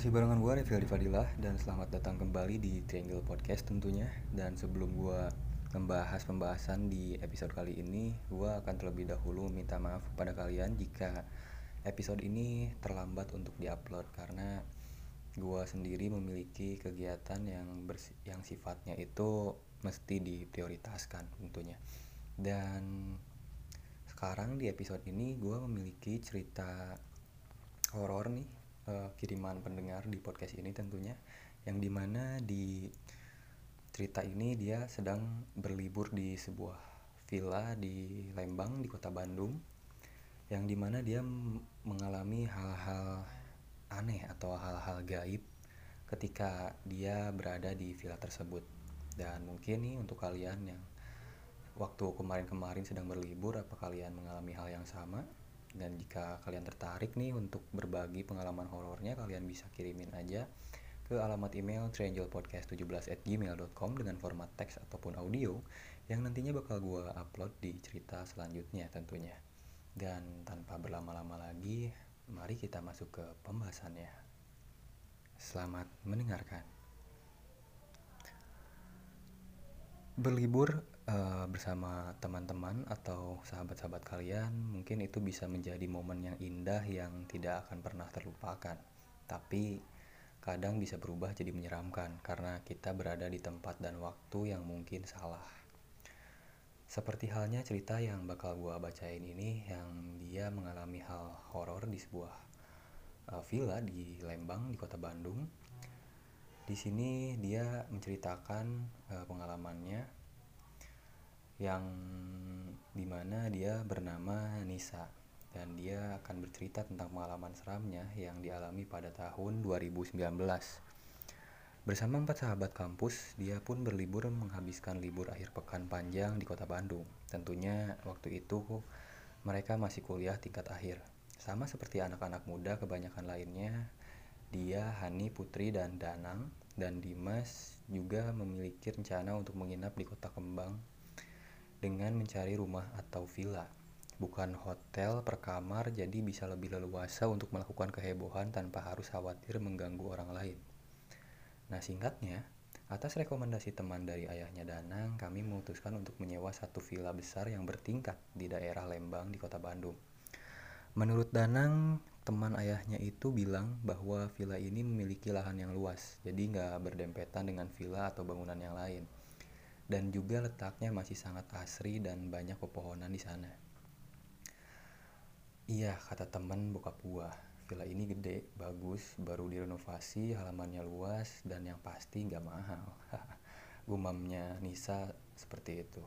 Masih barengan gue Revi Fadilah dan selamat datang kembali di Triangle Podcast tentunya. Dan sebelum gue membahas pembahasan di episode kali ini Gue akan terlebih dahulu minta maaf kepada kalian jika episode ini terlambat untuk diupload Karena gue sendiri memiliki kegiatan yang, yang sifatnya itu mesti diprioritaskan tentunya. Dan sekarang di episode ini gue memiliki cerita horor nih uh, kiriman pendengar di podcast ini tentunya yang di mana di cerita ini dia sedang berlibur di sebuah villa di Lembang di kota Bandung yang di mana dia mengalami hal-hal aneh atau hal-hal gaib ketika dia berada di villa tersebut. Dan mungkin nih untuk kalian yang waktu kemarin-kemarin sedang berlibur apa kalian mengalami hal yang sama dan jika kalian tertarik nih untuk berbagi pengalaman horornya kalian bisa kirimin aja ke alamat email trianglepodcast17@gmail.com dengan format teks ataupun audio yang nantinya bakal gue upload di cerita selanjutnya tentunya. Dan tanpa berlama-lama lagi mari kita masuk ke pembahasannya. Selamat mendengarkan. Berlibur uh, bersama teman-teman atau sahabat-sahabat kalian mungkin itu bisa menjadi momen yang indah yang tidak akan pernah terlupakan. Tapi kadang bisa berubah jadi menyeramkan karena kita berada di tempat dan waktu yang mungkin salah. Seperti halnya cerita yang bakal gua bacain ini yang dia mengalami hal horor di sebuah uh, villa di Lembang di kota Bandung. Di sini dia menceritakan uh, pengalamannya yang di mana dia bernama Nisa dan dia akan bercerita tentang pengalaman seramnya yang dialami pada tahun 2019. Bersama empat sahabat kampus, dia pun berlibur menghabiskan libur akhir pekan panjang di kota Bandung. Tentunya waktu itu mereka masih kuliah tingkat akhir. Sama seperti anak-anak muda kebanyakan lainnya, dia, Hani, Putri, dan Danang, dan Dimas juga memiliki rencana untuk menginap di kota Kembang dengan mencari rumah atau villa. Bukan hotel per kamar, jadi bisa lebih leluasa untuk melakukan kehebohan tanpa harus khawatir mengganggu orang lain. Nah singkatnya, atas rekomendasi teman dari ayahnya Danang, kami memutuskan untuk menyewa satu villa besar yang bertingkat di daerah Lembang di kota Bandung. Menurut Danang, teman ayahnya itu bilang bahwa villa ini memiliki lahan yang luas, jadi nggak berdempetan dengan villa atau bangunan yang lain. Dan juga letaknya masih sangat asri dan banyak pepohonan di sana. Iya, kata teman bokap gua, villa ini gede, bagus, baru direnovasi, halamannya luas, dan yang pasti nggak mahal. Gumamnya Nisa seperti itu.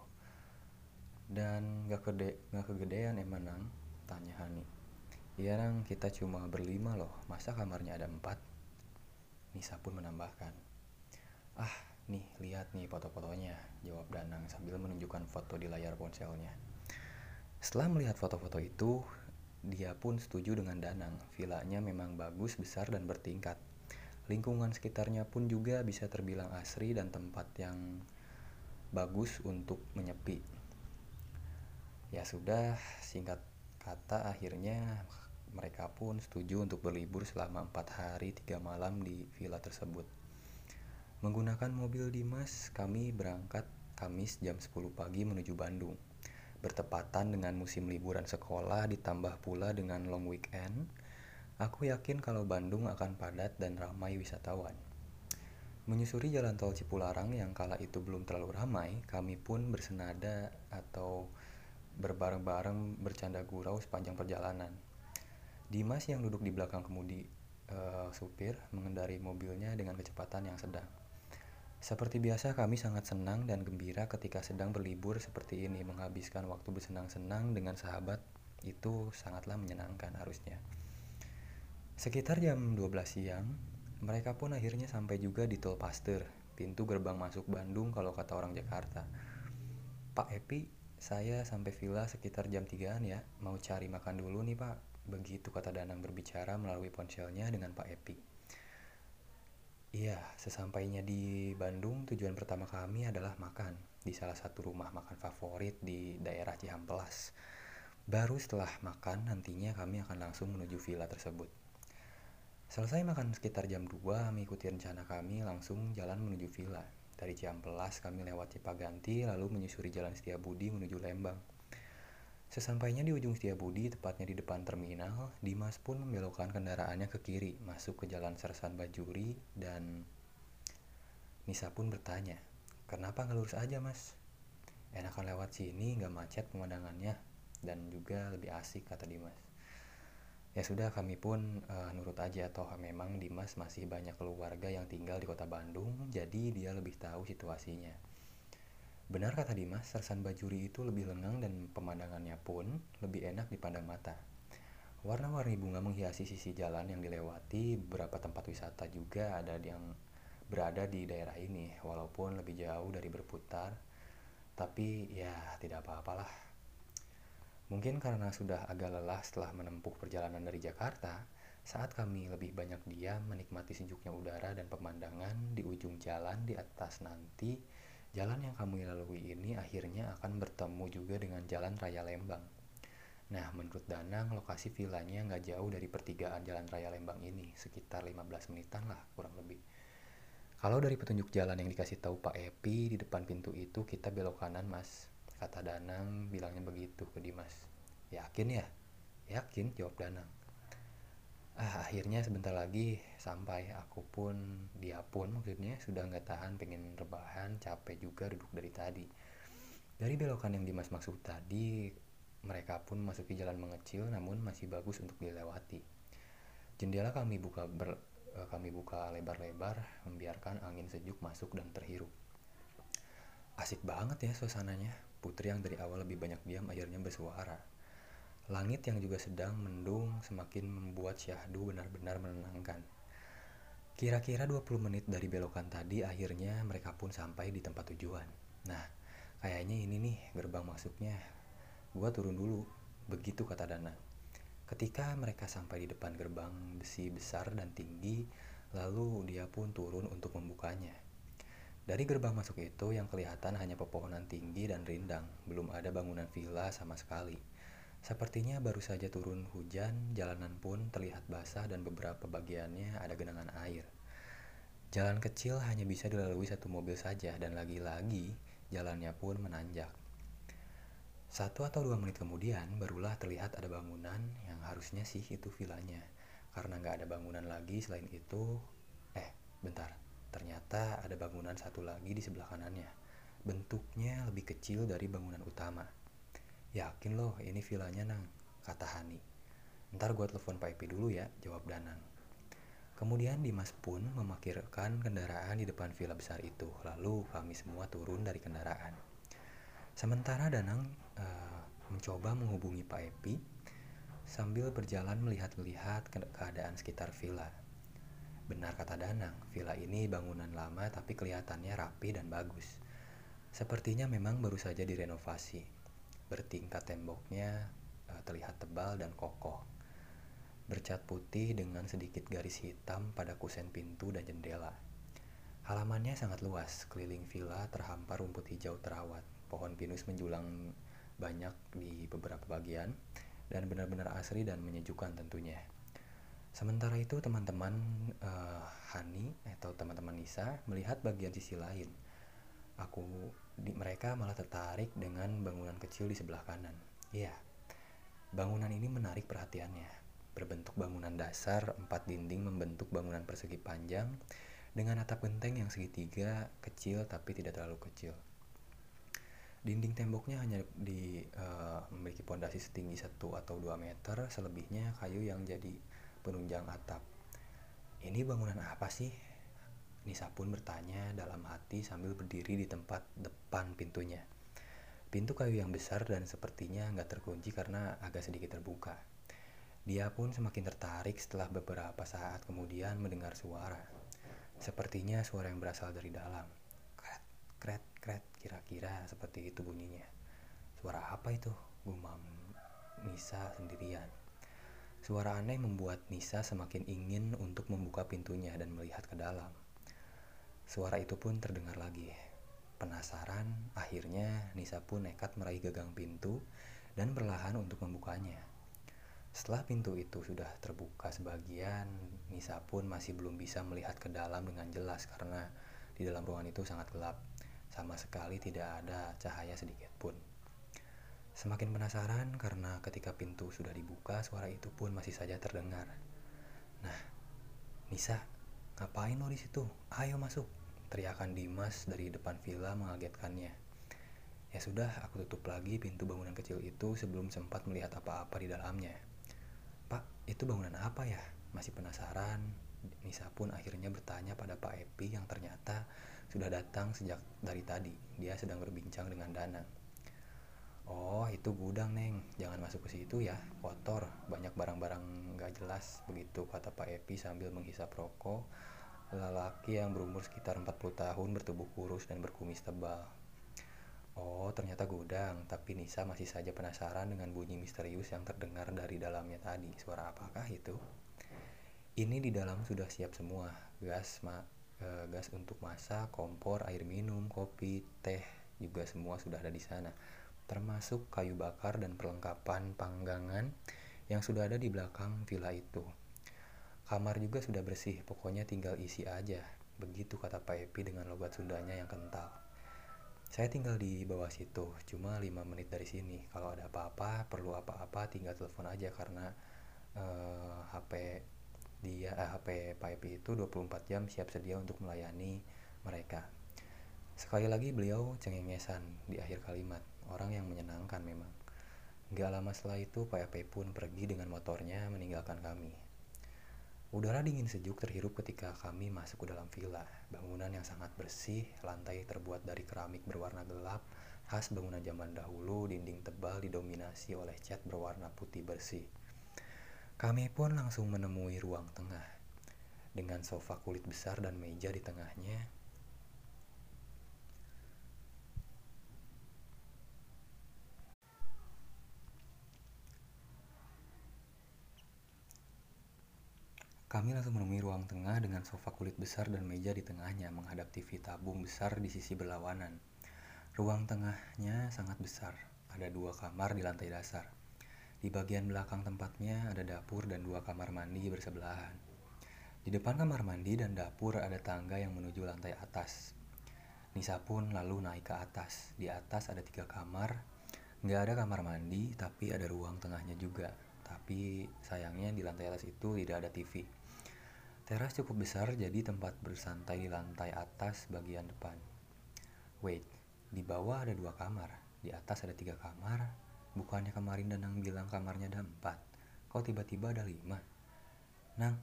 Dan gak, kede, gak kegedean emang nang? Tanya Hani. Iya nang, kita cuma berlima loh, masa kamarnya ada empat? Nisa pun menambahkan. Ah, nih lihat nih foto-fotonya, jawab Danang sambil menunjukkan foto di layar ponselnya. Setelah melihat foto-foto itu, dia pun setuju dengan Danang. Vilanya memang bagus, besar, dan bertingkat. Lingkungan sekitarnya pun juga bisa terbilang asri dan tempat yang bagus untuk menyepi. Ya sudah, singkat kata akhirnya mereka pun setuju untuk berlibur selama empat hari tiga malam di villa tersebut. Menggunakan mobil Dimas, kami berangkat Kamis jam 10 pagi menuju Bandung. Bertepatan dengan musim liburan sekolah ditambah pula dengan long weekend, aku yakin kalau Bandung akan padat dan ramai wisatawan. Menyusuri jalan tol Cipularang yang kala itu belum terlalu ramai, kami pun bersenada atau berbareng-bareng bercanda gurau sepanjang perjalanan. Dimas yang duduk di belakang kemudi uh, supir mengendari mobilnya dengan kecepatan yang sedang. Seperti biasa kami sangat senang dan gembira ketika sedang berlibur seperti ini menghabiskan waktu bersenang-senang dengan sahabat itu sangatlah menyenangkan harusnya. Sekitar jam 12 siang, mereka pun akhirnya sampai juga di Tol Pasteur, pintu gerbang masuk Bandung kalau kata orang Jakarta. Pak Epi, saya sampai villa sekitar jam 3an ya, mau cari makan dulu nih pak. Begitu kata Danang berbicara melalui ponselnya dengan Pak Epi. Iya, sesampainya di Bandung, tujuan pertama kami adalah makan di salah satu rumah makan favorit di daerah Cihampelas. Baru setelah makan, nantinya kami akan langsung menuju villa tersebut. Selesai makan sekitar jam 2, mengikuti rencana kami langsung jalan menuju villa. Dari Ciampelas kami lewat Cipaganti lalu menyusuri jalan Setiabudi menuju Lembang. Sesampainya di ujung Setiabudi, tepatnya di depan terminal, Dimas pun membelokkan kendaraannya ke kiri, masuk ke jalan Sersan Bajuri, dan Nisa pun bertanya, kenapa nggak lurus aja mas? Enakan lewat sini, nggak macet pemandangannya, dan juga lebih asik, kata Dimas. Ya sudah, kami pun uh, nurut aja, toh memang Dimas masih banyak keluarga yang tinggal di kota Bandung, jadi dia lebih tahu situasinya. Benar kata Dimas, Sersan Bajuri itu lebih lengang dan pemandangannya pun lebih enak dipandang mata. Warna-warni bunga menghiasi sisi jalan yang dilewati, beberapa tempat wisata juga ada yang berada di daerah ini, walaupun lebih jauh dari berputar, tapi ya tidak apa-apalah. Mungkin karena sudah agak lelah setelah menempuh perjalanan dari Jakarta, saat kami lebih banyak diam menikmati sejuknya udara dan pemandangan di ujung jalan di atas nanti, jalan yang kami lalui ini akhirnya akan bertemu juga dengan jalan raya Lembang. Nah, menurut Danang, lokasi villanya nggak jauh dari pertigaan jalan raya Lembang ini, sekitar 15 menitan lah kurang lebih. Kalau dari petunjuk jalan yang dikasih tahu Pak Epi di depan pintu itu kita belok kanan mas, kata Danang bilangnya begitu ke Dimas. Yakin ya? Yakin, jawab Danang. Ah, akhirnya sebentar lagi sampai aku pun, dia pun maksudnya sudah nggak tahan pengen rebahan, capek juga duduk dari tadi. Dari belokan yang Dimas maksud tadi, mereka pun masuki jalan mengecil namun masih bagus untuk dilewati. Jendela kami buka ber, Eh, kami buka lebar-lebar, membiarkan angin sejuk masuk dan terhirup. Asik banget ya suasananya. Putri yang dari awal lebih banyak diam akhirnya bersuara. Langit yang juga sedang mendung semakin membuat Syahdu benar-benar menenangkan. Kira-kira 20 menit dari belokan tadi akhirnya mereka pun sampai di tempat tujuan. Nah, kayaknya ini nih gerbang masuknya. Gua turun dulu, begitu kata Dana. Ketika mereka sampai di depan gerbang besi besar dan tinggi, lalu dia pun turun untuk membukanya. Dari gerbang masuk itu yang kelihatan hanya pepohonan tinggi dan rindang, belum ada bangunan villa sama sekali. Sepertinya baru saja turun hujan, jalanan pun terlihat basah dan beberapa bagiannya ada genangan air. Jalan kecil hanya bisa dilalui satu mobil saja dan lagi-lagi jalannya pun menanjak. Satu atau dua menit kemudian barulah terlihat ada bangunan yang harusnya sih itu vilanya. Karena nggak ada bangunan lagi selain itu, eh bentar, ternyata ada bangunan satu lagi di sebelah kanannya. Bentuknya lebih kecil dari bangunan utama. Yakin loh ini vilanya nang, kata Hani. Ntar gue telepon Pak Epi dulu ya, jawab Danang. Kemudian Dimas pun memakirkan kendaraan di depan villa besar itu, lalu kami semua turun dari kendaraan. Sementara Danang uh, mencoba menghubungi Pak Epi sambil berjalan melihat-lihat ke keadaan sekitar villa. Benar kata Danang, villa ini bangunan lama tapi kelihatannya rapi dan bagus. Sepertinya memang baru saja direnovasi. Bertingkat temboknya uh, terlihat tebal dan kokoh. Bercat putih dengan sedikit garis hitam pada kusen pintu dan jendela. Halamannya sangat luas, keliling villa terhampar rumput hijau terawat pohon pinus menjulang banyak di beberapa bagian dan benar-benar asri dan menyejukkan tentunya. Sementara itu teman-teman uh, Hani atau teman-teman Nisa melihat bagian sisi lain. Aku di, mereka malah tertarik dengan bangunan kecil di sebelah kanan. Iya, bangunan ini menarik perhatiannya. Berbentuk bangunan dasar, empat dinding membentuk bangunan persegi panjang dengan atap genteng yang segitiga kecil tapi tidak terlalu kecil. Dinding temboknya hanya di uh, memiliki pondasi setinggi 1 atau 2 meter, selebihnya kayu yang jadi penunjang atap. Ini bangunan apa sih? Nisa pun bertanya dalam hati sambil berdiri di tempat depan pintunya. Pintu kayu yang besar dan sepertinya nggak terkunci karena agak sedikit terbuka. Dia pun semakin tertarik setelah beberapa saat kemudian mendengar suara. Sepertinya suara yang berasal dari dalam. Kret, kret, kret kira-kira seperti itu bunyinya suara apa itu gumam Nisa sendirian suara aneh membuat Nisa semakin ingin untuk membuka pintunya dan melihat ke dalam suara itu pun terdengar lagi penasaran akhirnya Nisa pun nekat meraih gagang pintu dan perlahan untuk membukanya Setelah pintu itu sudah terbuka sebagian, Nisa pun masih belum bisa melihat ke dalam dengan jelas karena di dalam ruangan itu sangat gelap. Sama sekali tidak ada cahaya sedikit pun. Semakin penasaran karena ketika pintu sudah dibuka, suara itu pun masih saja terdengar. Nah, Nisa, ngapain lo di situ? Ayo masuk. Teriakan Dimas dari depan villa mengagetkannya. Ya sudah, aku tutup lagi pintu bangunan kecil itu sebelum sempat melihat apa-apa di dalamnya. Pak, itu bangunan apa ya? Masih penasaran, Nisa pun akhirnya bertanya pada Pak Epi yang ternyata sudah datang sejak dari tadi. Dia sedang berbincang dengan Danang. Oh, itu gudang, Neng. Jangan masuk ke situ ya. Kotor, banyak barang-barang gak jelas. Begitu kata Pak Epi sambil menghisap rokok. Lelaki yang berumur sekitar 40 tahun bertubuh kurus dan berkumis tebal. Oh, ternyata gudang. Tapi Nisa masih saja penasaran dengan bunyi misterius yang terdengar dari dalamnya tadi. Suara apakah itu? Ini di dalam sudah siap semua. Gas, ma eh, gas untuk masak, kompor, air minum, kopi, teh juga semua sudah ada di sana termasuk kayu bakar dan perlengkapan panggangan yang sudah ada di belakang villa itu. Kamar juga sudah bersih, pokoknya tinggal isi aja. Begitu kata Pak Epi dengan logat Sundanya yang kental. Saya tinggal di bawah situ, cuma 5 menit dari sini. Kalau ada apa-apa, perlu apa-apa, tinggal telepon aja karena uh, eh, HP dia eh, HP Pak Epi itu 24 jam siap sedia untuk melayani mereka. Sekali lagi beliau cengengesan di akhir kalimat orang yang menyenangkan memang. Gak lama setelah itu, Pak Epe pun pergi dengan motornya meninggalkan kami. Udara dingin sejuk terhirup ketika kami masuk ke dalam villa. Bangunan yang sangat bersih, lantai terbuat dari keramik berwarna gelap, khas bangunan zaman dahulu, dinding tebal didominasi oleh cat berwarna putih bersih. Kami pun langsung menemui ruang tengah. Dengan sofa kulit besar dan meja di tengahnya, Kami langsung menemui ruang tengah dengan sofa kulit besar dan meja di tengahnya menghadap TV tabung besar di sisi berlawanan. Ruang tengahnya sangat besar, ada dua kamar di lantai dasar. Di bagian belakang tempatnya ada dapur dan dua kamar mandi bersebelahan. Di depan kamar mandi dan dapur ada tangga yang menuju lantai atas. Nisa pun lalu naik ke atas. Di atas ada tiga kamar. Nggak ada kamar mandi, tapi ada ruang tengahnya juga. Tapi sayangnya di lantai atas itu tidak ada TV. Teras cukup besar jadi tempat bersantai di lantai atas bagian depan. Wait, di bawah ada dua kamar, di atas ada tiga kamar. Bukannya kemarin Danang bilang kamarnya ada empat. Kok tiba-tiba ada lima? Nang,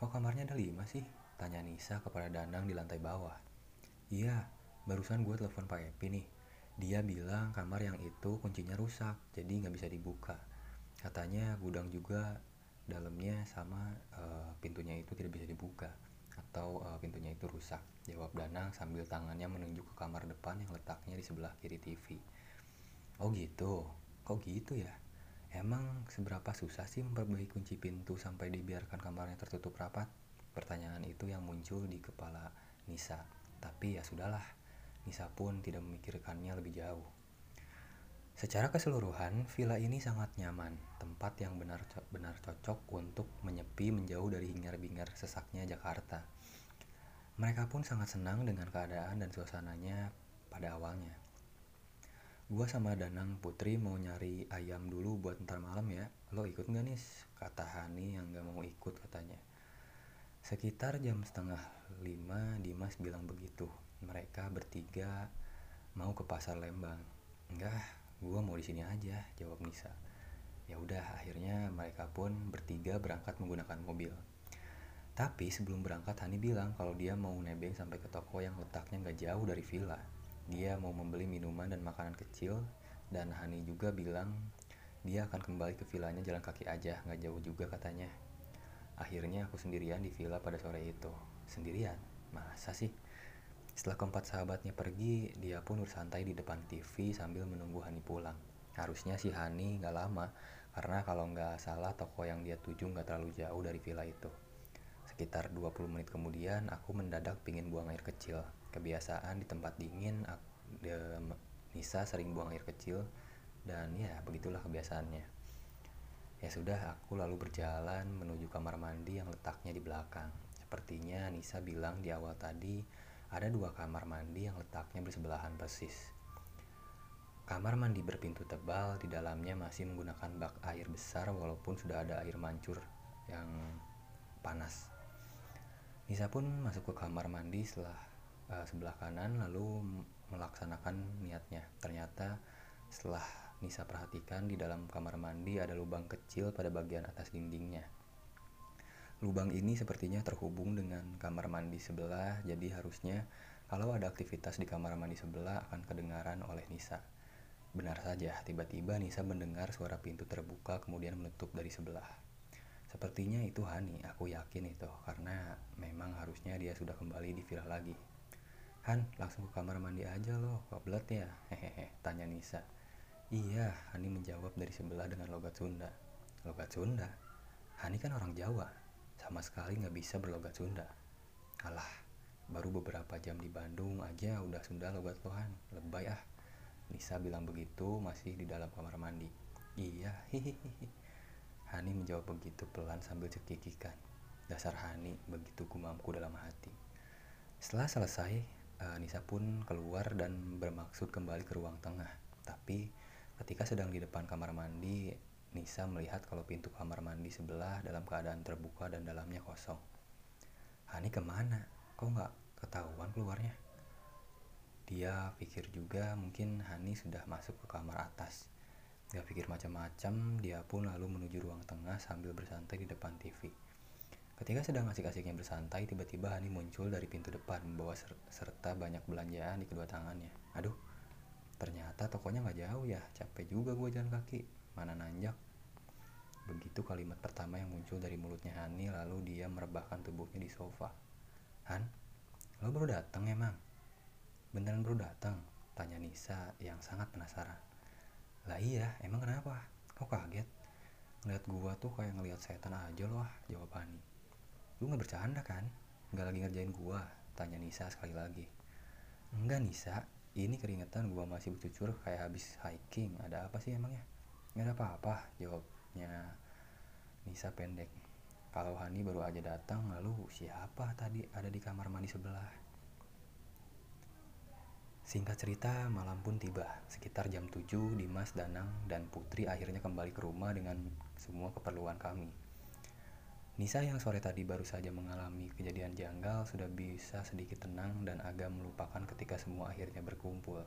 kok kamarnya ada lima sih? Tanya Nisa kepada Danang di lantai bawah. Iya, barusan gue telepon Pak Epi nih. Dia bilang kamar yang itu kuncinya rusak, jadi nggak bisa dibuka. Katanya gudang juga dalamnya sama uh, pintunya itu tidak bisa dibuka atau uh, pintunya itu rusak. Jawab Danang sambil tangannya menunjuk ke kamar depan yang letaknya di sebelah kiri TV oh gitu? Kok gitu ya? Emang seberapa susah sih memperbaiki kunci pintu sampai dibiarkan kamarnya tertutup rapat? Pertanyaan itu yang muncul di kepala Nisa. Tapi ya sudahlah Nisa pun tidak memikirkannya lebih jauh Secara keseluruhan, villa ini sangat nyaman, tempat yang benar-benar cocok untuk menyepi menjauh dari hingar-bingar sesaknya Jakarta. Mereka pun sangat senang dengan keadaan dan suasananya pada awalnya. Gua sama Danang Putri mau nyari ayam dulu buat ntar malam ya. Lo ikut gak nih? Kata Hani yang gak mau ikut katanya. Sekitar jam setengah lima Dimas bilang begitu. Mereka bertiga mau ke pasar Lembang. Enggak, Gua mau di sini aja, jawab Nisa. Ya udah, akhirnya mereka pun bertiga berangkat menggunakan mobil. Tapi sebelum berangkat Hani bilang kalau dia mau nebeng sampai ke toko yang letaknya nggak jauh dari villa. Dia mau membeli minuman dan makanan kecil dan Hani juga bilang dia akan kembali ke villanya jalan kaki aja, nggak jauh juga katanya. Akhirnya aku sendirian di villa pada sore itu. Sendirian? Masa sih? Setelah keempat sahabatnya pergi, dia pun bersantai di depan TV sambil menunggu Hani pulang. Harusnya si Hani gak lama, karena kalau nggak salah toko yang dia tuju nggak terlalu jauh dari villa itu. Sekitar 20 menit kemudian, aku mendadak pingin buang air kecil. Kebiasaan di tempat dingin, de, Nisa sering buang air kecil, dan ya begitulah kebiasaannya. Ya sudah, aku lalu berjalan menuju kamar mandi yang letaknya di belakang. Sepertinya Nisa bilang di awal tadi ada dua kamar mandi yang letaknya bersebelahan persis. Kamar mandi berpintu tebal, di dalamnya masih menggunakan bak air besar walaupun sudah ada air mancur yang panas. Nisa pun masuk ke kamar mandi setelah uh, sebelah kanan lalu melaksanakan niatnya. Ternyata setelah Nisa perhatikan di dalam kamar mandi ada lubang kecil pada bagian atas dindingnya. Lubang ini sepertinya terhubung dengan kamar mandi sebelah, jadi harusnya kalau ada aktivitas di kamar mandi sebelah akan kedengaran oleh Nisa. Benar saja, tiba-tiba Nisa mendengar suara pintu terbuka kemudian menutup dari sebelah. Sepertinya itu Hani, aku yakin itu, karena memang harusnya dia sudah kembali di villa lagi. Han, langsung ke kamar mandi aja loh, kebelet ya? Hehehe, tanya Nisa. Iya, Hani menjawab dari sebelah dengan logat Sunda. Logat Sunda? Hani kan orang Jawa, sama sekali nggak bisa berlogat Sunda. Alah, baru beberapa jam di Bandung aja udah Sunda logat lohan, lebay ah. Nisa bilang begitu masih di dalam kamar mandi. Iya, hihihi. Hani menjawab begitu pelan sambil cekikikan. Dasar Hani, begitu gumamku dalam hati. Setelah selesai, uh, Nisa pun keluar dan bermaksud kembali ke ruang tengah. Tapi ketika sedang di depan kamar mandi, Nisa melihat kalau pintu kamar mandi sebelah dalam keadaan terbuka dan dalamnya kosong. Hani ke mana? Kok nggak ketahuan keluarnya? Dia pikir juga mungkin Hani sudah masuk ke kamar atas. Gak pikir macam-macam, dia pun lalu menuju ruang tengah sambil bersantai di depan TV. Ketika sedang asik-asiknya bersantai, tiba-tiba Hani muncul dari pintu depan membawa ser serta banyak belanjaan di kedua tangannya. Aduh, ternyata tokonya gak jauh ya, capek juga gue jalan kaki, mana nanjak. Begitu kalimat pertama yang muncul dari mulutnya Hani, lalu dia merebahkan tubuhnya di sofa. Han, lo baru datang emang? Beneran baru datang? Tanya Nisa yang sangat penasaran. Lah iya, emang kenapa? Kok kaget? Ngeliat gua tuh kayak ngeliat setan aja loh, jawab Hani. Lu gak bercanda kan? Gak lagi ngerjain gua? Tanya Nisa sekali lagi. Enggak Nisa, ini keringetan gua masih bercucur kayak habis hiking. Ada apa sih emangnya? Gak ada apa-apa, jawabnya Nisa pendek. Kalau Hani baru aja datang, lalu siapa tadi ada di kamar mandi sebelah? Singkat cerita, malam pun tiba. Sekitar jam 7, Dimas, Danang, dan Putri akhirnya kembali ke rumah dengan semua keperluan kami. Nisa yang sore tadi baru saja mengalami kejadian janggal sudah bisa sedikit tenang dan agak melupakan ketika semua akhirnya berkumpul.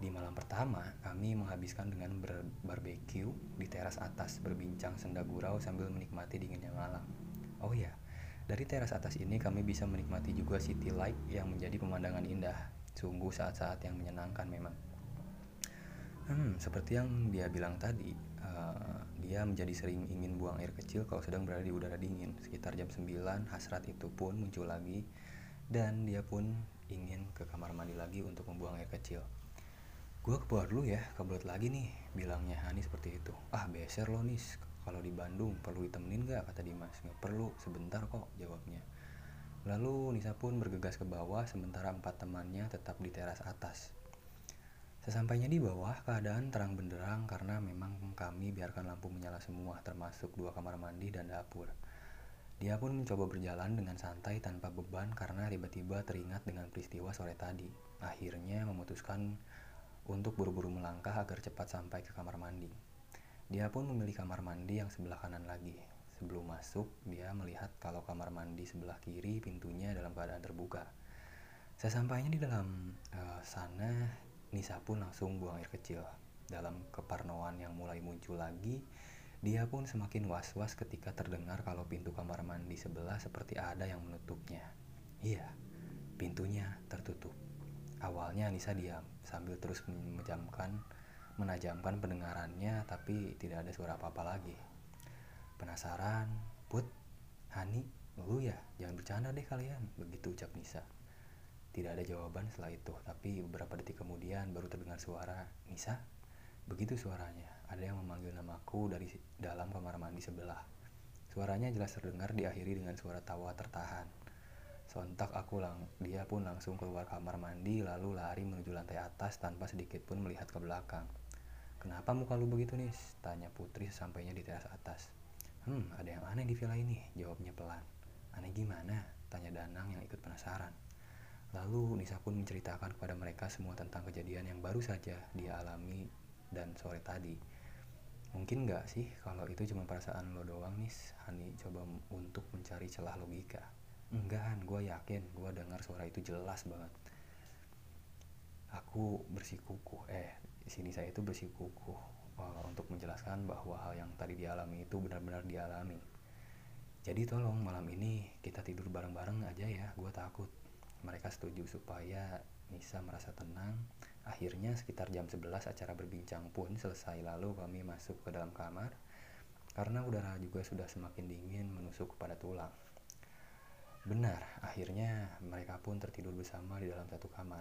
Di malam pertama, kami menghabiskan dengan berbarbecue di teras atas, berbincang senda gurau sambil menikmati dinginnya malam. Oh ya, dari teras atas ini kami bisa menikmati juga city light yang menjadi pemandangan indah. Sungguh saat-saat yang menyenangkan memang. Hmm, seperti yang dia bilang tadi, uh, dia menjadi sering ingin buang air kecil kalau sedang berada di udara dingin. Sekitar jam 9, hasrat itu pun muncul lagi dan dia pun ingin ke kamar mandi lagi untuk membuang air kecil. Gue ke bawah dulu ya, kebelet lagi nih, bilangnya Hani seperti itu. Ah, beser lo nis, kalau di Bandung perlu ditemenin gak? Kata Dimas. Gak perlu, sebentar kok, jawabnya. Lalu Nisa pun bergegas ke bawah sementara empat temannya tetap di teras atas. Sesampainya di bawah, keadaan terang benderang karena memang kami biarkan lampu menyala semua termasuk dua kamar mandi dan dapur. Dia pun mencoba berjalan dengan santai tanpa beban karena tiba-tiba teringat dengan peristiwa sore tadi. Akhirnya memutuskan untuk buru-buru melangkah agar cepat sampai ke kamar mandi. Dia pun memilih kamar mandi yang sebelah kanan lagi. Sebelum masuk, dia melihat kalau kamar mandi sebelah kiri pintunya dalam keadaan terbuka. Sesampainya di dalam uh, sana, Nisa pun langsung buang air kecil. Dalam keparnoan yang mulai muncul lagi, dia pun semakin was-was ketika terdengar kalau pintu kamar mandi sebelah seperti ada yang menutupnya. Iya, pintunya tertutup. Awalnya Nisa diam sambil terus menjamkan menajamkan pendengarannya tapi tidak ada suara apa-apa lagi. Penasaran? Put? Hani? Lu ya? Jangan bercanda deh kalian. Begitu ucap Nisa. Tidak ada jawaban setelah itu, tapi beberapa detik kemudian baru terdengar suara Nisa. Begitu suaranya, ada yang memanggil namaku dari dalam kamar mandi sebelah. Suaranya jelas terdengar diakhiri dengan suara tawa tertahan. Sontak aku lang, dia pun langsung keluar kamar mandi lalu lari menuju lantai atas tanpa sedikit pun melihat ke belakang. Kenapa muka lu begitu nih? Tanya Putri sesampainya di teras atas. Hmm, ada yang aneh di villa ini, jawabnya pelan. Aneh gimana? Tanya Danang yang ikut penasaran. Lalu Nisa pun menceritakan kepada mereka semua tentang kejadian yang baru saja dia alami dan sore tadi. Mungkin nggak sih kalau itu cuma perasaan lo doang nih, Hani coba untuk mencari celah logika. Enggak, gue yakin gue dengar suara itu jelas banget. Aku bersikukuh, eh sini saya itu bersikukuh uh, untuk menjelaskan bahwa hal yang tadi dialami itu benar-benar dialami. Jadi tolong malam ini kita tidur bareng-bareng aja ya, gue takut. Mereka setuju supaya Nisa merasa tenang. Akhirnya sekitar jam 11 acara berbincang pun selesai lalu kami masuk ke dalam kamar karena udara juga sudah semakin dingin menusuk kepada tulang. Benar, akhirnya mereka pun tertidur bersama di dalam satu kamar.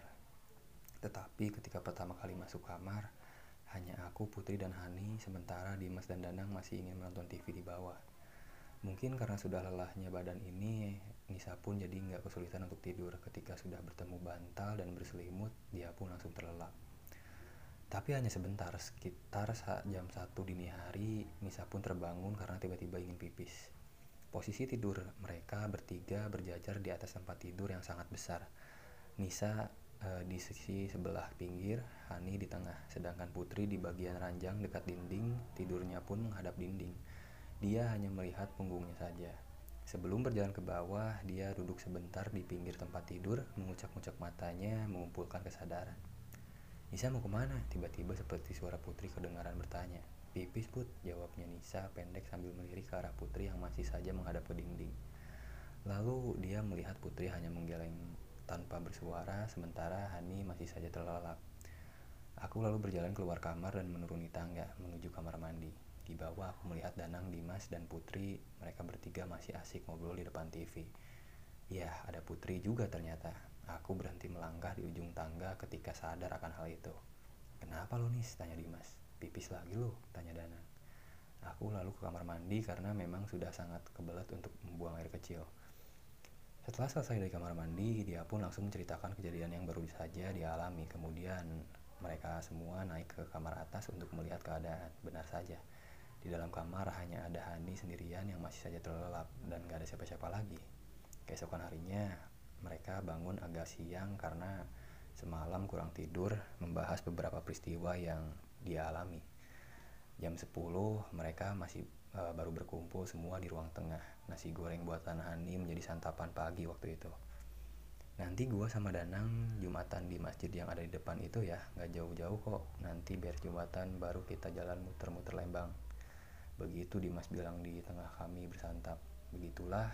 Tetapi ketika pertama kali masuk kamar, hanya aku, Putri, dan Hani, sementara Dimas dan Danang masih ingin menonton TV di bawah. Mungkin karena sudah lelahnya badan ini, Nisa pun jadi nggak kesulitan untuk tidur. Ketika sudah bertemu bantal dan berselimut, dia pun langsung terlelap. Tapi hanya sebentar, sekitar saat jam 1 dini hari, Nisa pun terbangun karena tiba-tiba ingin pipis. Posisi tidur mereka bertiga berjajar di atas tempat tidur yang sangat besar. Nisa uh, di sisi sebelah pinggir, Hani di tengah, sedangkan Putri di bagian ranjang dekat dinding, tidurnya pun menghadap dinding. Dia hanya melihat punggungnya saja. Sebelum berjalan ke bawah, dia duduk sebentar di pinggir tempat tidur, mengucap-ngucap matanya, mengumpulkan kesadaran. Nisa mau ke mana? Tiba-tiba seperti suara Putri kedengaran bertanya. Pipis put, jawabnya Nisa pendek sambil melirik ke arah Putri yang masih saja menghadap ke dinding. Lalu dia melihat Putri hanya menggeleng tanpa bersuara, sementara Hani masih saja terlelap. Aku lalu berjalan keluar kamar dan menuruni tangga menuju kamar mandi. Di bawah aku melihat Danang, Dimas, dan Putri. Mereka bertiga masih asik ngobrol di depan TV. Ya, ada Putri juga ternyata. Aku berhenti melangkah di ujung tangga ketika sadar akan hal itu. Kenapa lo nih? Tanya Dimas. Pipis lagi lo? Tanya Danang. Aku lalu ke kamar mandi karena memang sudah sangat kebelet untuk membuang air kecil. Setelah selesai dari kamar mandi, dia pun langsung menceritakan kejadian yang baru saja dialami. Kemudian mereka semua naik ke kamar atas untuk melihat keadaan. Benar saja, di dalam kamar hanya ada Hani sendirian yang masih saja terlelap dan gak ada siapa-siapa lagi. Keesokan harinya, mereka bangun agak siang karena semalam kurang tidur membahas beberapa peristiwa yang dia alami. Jam 10 mereka masih uh, baru berkumpul semua di ruang tengah. Nasi goreng buatan Hani menjadi santapan pagi waktu itu. Nanti gua sama Danang Jumatan di masjid yang ada di depan itu ya, nggak jauh-jauh kok. Nanti biar Jumatan baru kita jalan muter-muter Lembang. Begitu Dimas bilang di tengah kami bersantap. Begitulah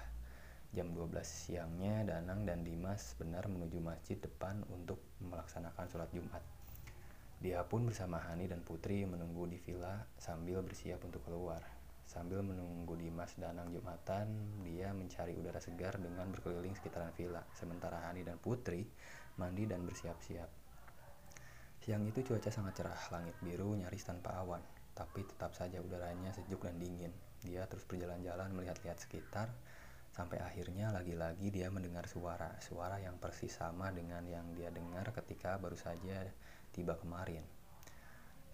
jam 12 siangnya Danang dan Dimas benar menuju masjid depan untuk melaksanakan sholat Jumat. Dia pun bersama Hani dan Putri menunggu di villa sambil bersiap untuk keluar. Sambil menunggu Dimas Danang Jumatan, dia mencari udara segar dengan berkeliling sekitaran villa. Sementara Hani dan Putri mandi dan bersiap-siap. Siang itu cuaca sangat cerah, langit biru nyaris tanpa awan. Tapi tetap saja udaranya sejuk dan dingin. Dia terus berjalan-jalan melihat-lihat sekitar, sampai akhirnya lagi-lagi dia mendengar suara. Suara yang persis sama dengan yang dia dengar ketika baru saja tiba kemarin.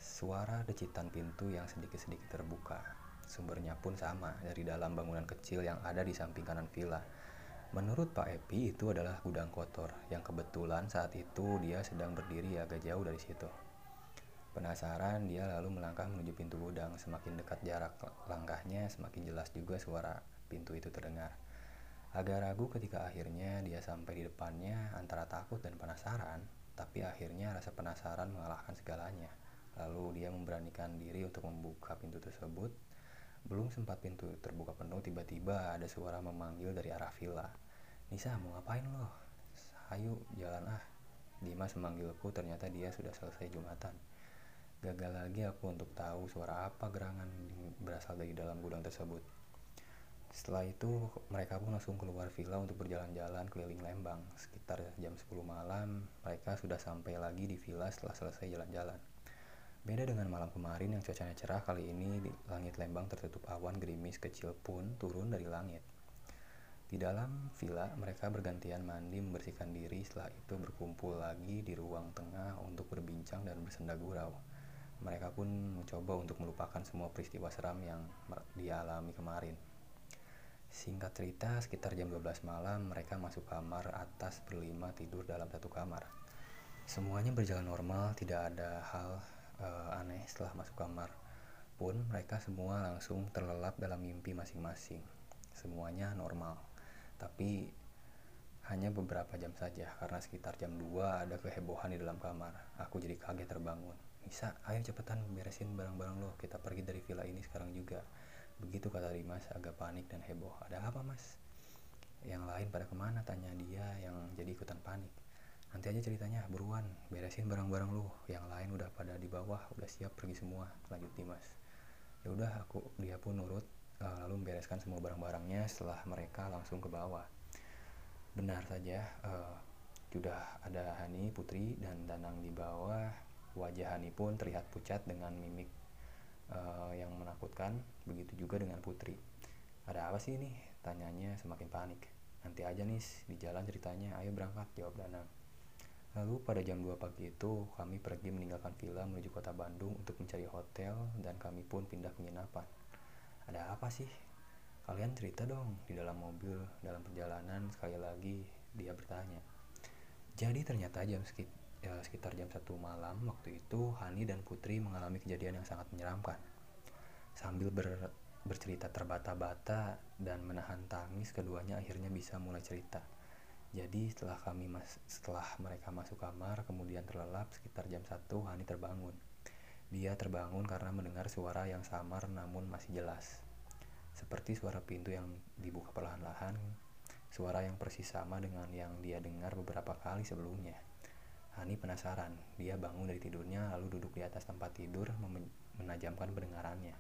Suara decitan pintu yang sedikit-sedikit terbuka. Sumbernya pun sama dari dalam bangunan kecil yang ada di samping kanan villa. Menurut Pak Epi itu adalah gudang kotor yang kebetulan saat itu dia sedang berdiri agak jauh dari situ. Penasaran, dia lalu melangkah menuju pintu gudang. Semakin dekat jarak langkahnya, semakin jelas juga suara pintu itu terdengar. Agak ragu ketika akhirnya dia sampai di depannya antara takut dan penasaran, tapi akhirnya rasa penasaran mengalahkan segalanya. Lalu dia memberanikan diri untuk membuka pintu tersebut belum sempat pintu terbuka penuh, tiba-tiba ada suara memanggil dari arah villa. Nisa, mau ngapain lo? Ayo, jalan ah. Dimas memanggilku, ternyata dia sudah selesai Jumatan. Gagal lagi aku untuk tahu suara apa gerangan berasal dari dalam gudang tersebut. Setelah itu, mereka pun langsung keluar villa untuk berjalan-jalan keliling Lembang. Sekitar jam 10 malam, mereka sudah sampai lagi di villa setelah selesai jalan-jalan. Beda dengan malam kemarin yang cuacanya cerah, kali ini di langit Lembang tertutup awan gerimis kecil pun turun dari langit. Di dalam villa, mereka bergantian mandi membersihkan diri, setelah itu berkumpul lagi di ruang tengah untuk berbincang dan bersenda gurau. mereka pun mencoba untuk melupakan semua peristiwa seram yang dia alami kemarin. Singkat cerita, sekitar jam 12 malam mereka masuk kamar atas berlima tidur dalam satu kamar. Semuanya berjalan normal, tidak ada hal uh, aneh setelah masuk kamar. Pun mereka semua langsung terlelap dalam mimpi masing-masing. Semuanya normal. Tapi hanya beberapa jam saja karena sekitar jam 2 ada kehebohan di dalam kamar. Aku jadi kaget terbangun. Nisa, ayo cepetan beresin barang-barang lo. Kita pergi dari villa ini sekarang juga. Begitu kata Dimas agak panik dan heboh. Ada apa mas? Yang lain pada ke mana? Tanya dia yang jadi ikutan panik. Nanti aja ceritanya, buruan. Beresin barang-barang lo. Yang lain udah pada di bawah, udah siap pergi semua. Lanjut Dimas. Ya udah, aku dia pun nurut eh, lalu membereskan semua barang-barangnya setelah mereka langsung ke bawah. Benar saja, uh, sudah ada Hani Putri dan Danang di bawah Wajah Hani pun terlihat pucat dengan mimik uh, yang menakutkan, begitu juga dengan Putri. Ada apa sih ini? Tanyanya semakin panik. Nanti aja nih, di jalan ceritanya, ayo berangkat, jawab Danang. Lalu pada jam 2 pagi itu, kami pergi meninggalkan villa menuju kota Bandung untuk mencari hotel dan kami pun pindah penginapan. Ada apa sih? Kalian cerita dong di dalam mobil, dalam perjalanan sekali lagi dia bertanya. Jadi ternyata jam ya, sekitar jam satu malam waktu itu Hani dan Putri mengalami kejadian yang sangat menyeramkan. Sambil ber, bercerita terbata-bata dan menahan tangis, keduanya akhirnya bisa mulai cerita. Jadi setelah kami mas setelah mereka masuk kamar kemudian terlelap sekitar jam satu Hani terbangun. Dia terbangun karena mendengar suara yang samar namun masih jelas. Seperti suara pintu yang dibuka perlahan-lahan, suara yang persis sama dengan yang dia dengar beberapa kali sebelumnya. Hani penasaran. Dia bangun dari tidurnya lalu duduk di atas tempat tidur menajamkan pendengarannya.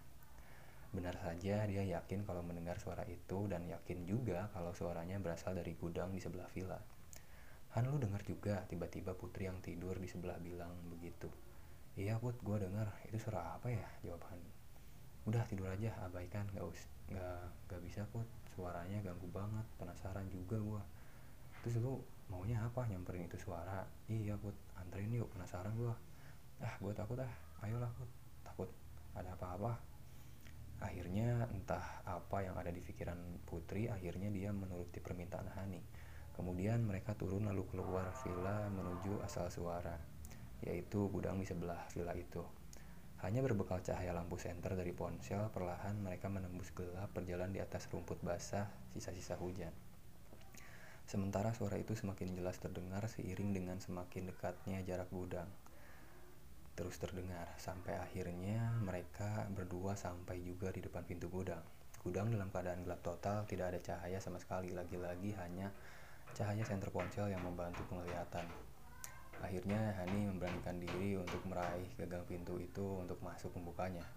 Benar saja dia yakin kalau mendengar suara itu dan yakin juga kalau suaranya berasal dari gudang di sebelah villa. Han lu dengar juga tiba-tiba putri yang tidur di sebelah bilang begitu. Iya put, gue dengar. Itu suara apa ya? Jawab Han. Udah tidur aja, abaikan. Gak, us gak, gak bisa put. Suaranya ganggu banget. Penasaran juga gue. Terus lu maunya apa? Nyamperin itu suara. Iya put. Anterin yuk penasaran gua. Ah gua takut ah. Ayolah put. Takut ada apa-apa. Akhirnya entah apa yang ada di pikiran putri akhirnya dia menuruti permintaan Hani. Kemudian mereka turun lalu keluar villa menuju asal suara yaitu gudang di sebelah villa itu. Hanya berbekal cahaya lampu senter dari ponsel, perlahan mereka menembus gelap berjalan di atas rumput basah sisa-sisa hujan. Sementara suara itu semakin jelas terdengar seiring dengan semakin dekatnya jarak gudang. Terus terdengar sampai akhirnya mereka berdua sampai juga di depan pintu gudang. Gudang dalam keadaan gelap total, tidak ada cahaya sama sekali. Lagi-lagi hanya cahaya senter ponsel yang membantu penglihatan. Akhirnya Hani memberanikan diri untuk meraih gagang pintu itu untuk masuk membukanya.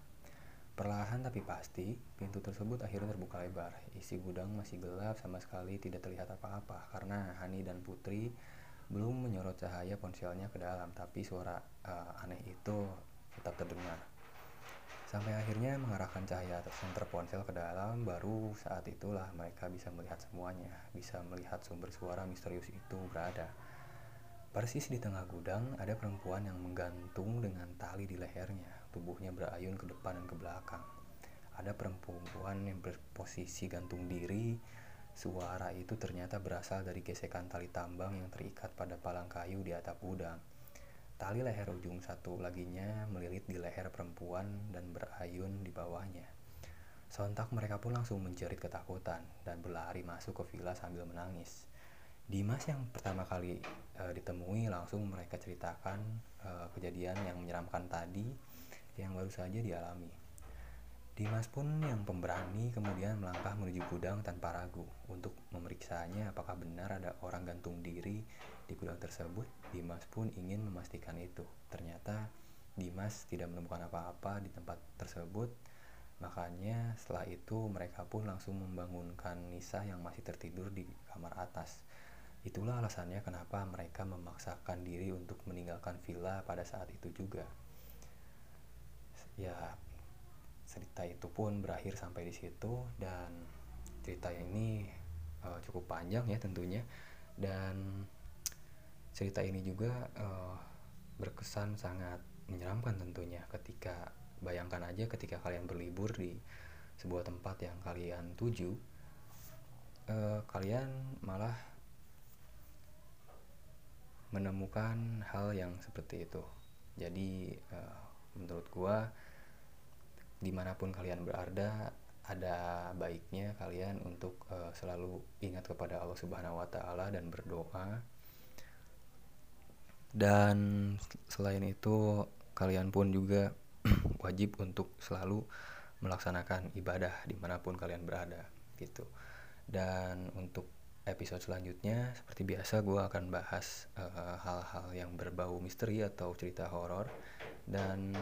Perlahan tapi pasti, pintu tersebut akhirnya terbuka lebar. Isi gudang masih gelap sama sekali tidak terlihat apa-apa karena Hani dan Putri belum menyorot cahaya ponselnya ke dalam, tapi suara uh, aneh itu tetap terdengar. Sampai akhirnya mengarahkan cahaya senter ponsel ke dalam, baru saat itulah mereka bisa melihat semuanya, bisa melihat sumber suara misterius itu berada. Persis di tengah gudang ada perempuan yang menggantung dengan tali di lehernya tubuhnya berayun ke depan dan ke belakang. Ada perempuan yang berposisi gantung diri. Suara itu ternyata berasal dari gesekan tali tambang yang terikat pada palang kayu di atap gudang. Tali leher ujung satu laginya melilit di leher perempuan dan berayun di bawahnya. Sontak mereka pun langsung menjerit ketakutan dan berlari masuk ke villa sambil menangis. Dimas yang pertama kali e, ditemui langsung mereka ceritakan e, kejadian yang menyeramkan tadi yang baru saja dialami. Dimas pun yang pemberani kemudian melangkah menuju gudang tanpa ragu untuk memeriksanya apakah benar ada orang gantung diri di gudang tersebut. Dimas pun ingin memastikan itu. Ternyata Dimas tidak menemukan apa-apa di tempat tersebut. Makanya setelah itu mereka pun langsung membangunkan Nisa yang masih tertidur di kamar atas. Itulah alasannya kenapa mereka memaksakan diri untuk meninggalkan villa pada saat itu juga ya cerita itu pun berakhir sampai di situ dan cerita ini uh, cukup panjang ya tentunya. Dan cerita ini juga uh, berkesan sangat menyeramkan tentunya ketika bayangkan aja ketika kalian berlibur di sebuah tempat yang kalian tuju uh, kalian malah menemukan hal yang seperti itu. Jadi uh, menurut gua di mana pun kalian berada ada baiknya kalian untuk uh, selalu ingat kepada Allah Subhanahu Wa Taala dan berdoa. Dan selain itu kalian pun juga wajib untuk selalu melaksanakan ibadah di mana pun kalian berada gitu. Dan untuk episode selanjutnya seperti biasa gue akan bahas eh, hal-hal uh, yang berbau misteri atau cerita horor. Dan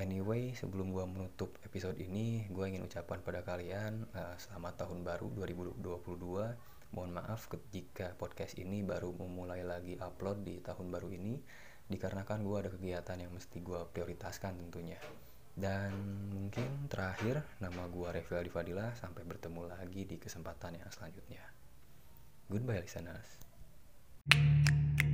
anyway sebelum gue menutup episode ini gue ingin ucapkan pada kalian uh, selamat tahun baru 2022 Mohon maaf jika podcast ini baru memulai lagi upload di tahun baru ini dikarenakan gue ada kegiatan yang mesti gue prioritaskan tentunya. Dan mungkin terakhir nama gue Revi Aldi Fadila sampai bertemu lagi di kesempatan yang selanjutnya. Goodbye listeners. thank you